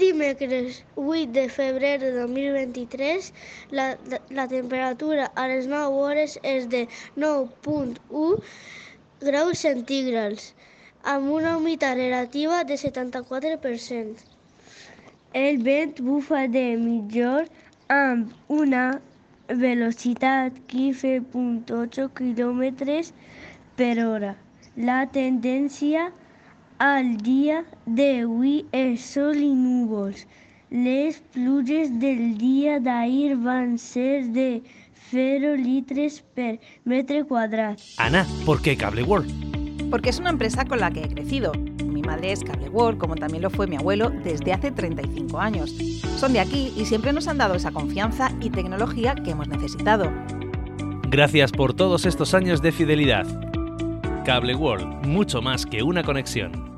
Dimecres 8 de febrer de 2023 la, la temperatura a les 9 hores és de 9.1 graus centígrads amb una humitat relativa de 74%. El vent bufa de mitjor amb una velocitat 15.8 km per hora. La tendència al dia d'avui és sol i núvols. Les pluges del dia d'ahir van ser de 0 litres per metre quadrat. Ana, ¿por qué Cable World? Porque es una empresa con la que he crecido. Mi madre es Cable World, como también lo fue mi abuelo desde hace 35 años. Son de aquí y siempre nos han dado esa confianza y tecnología que hemos necesitado. Gracias por todos estos años de fidelidad. Cable World, mucho más que una conexión.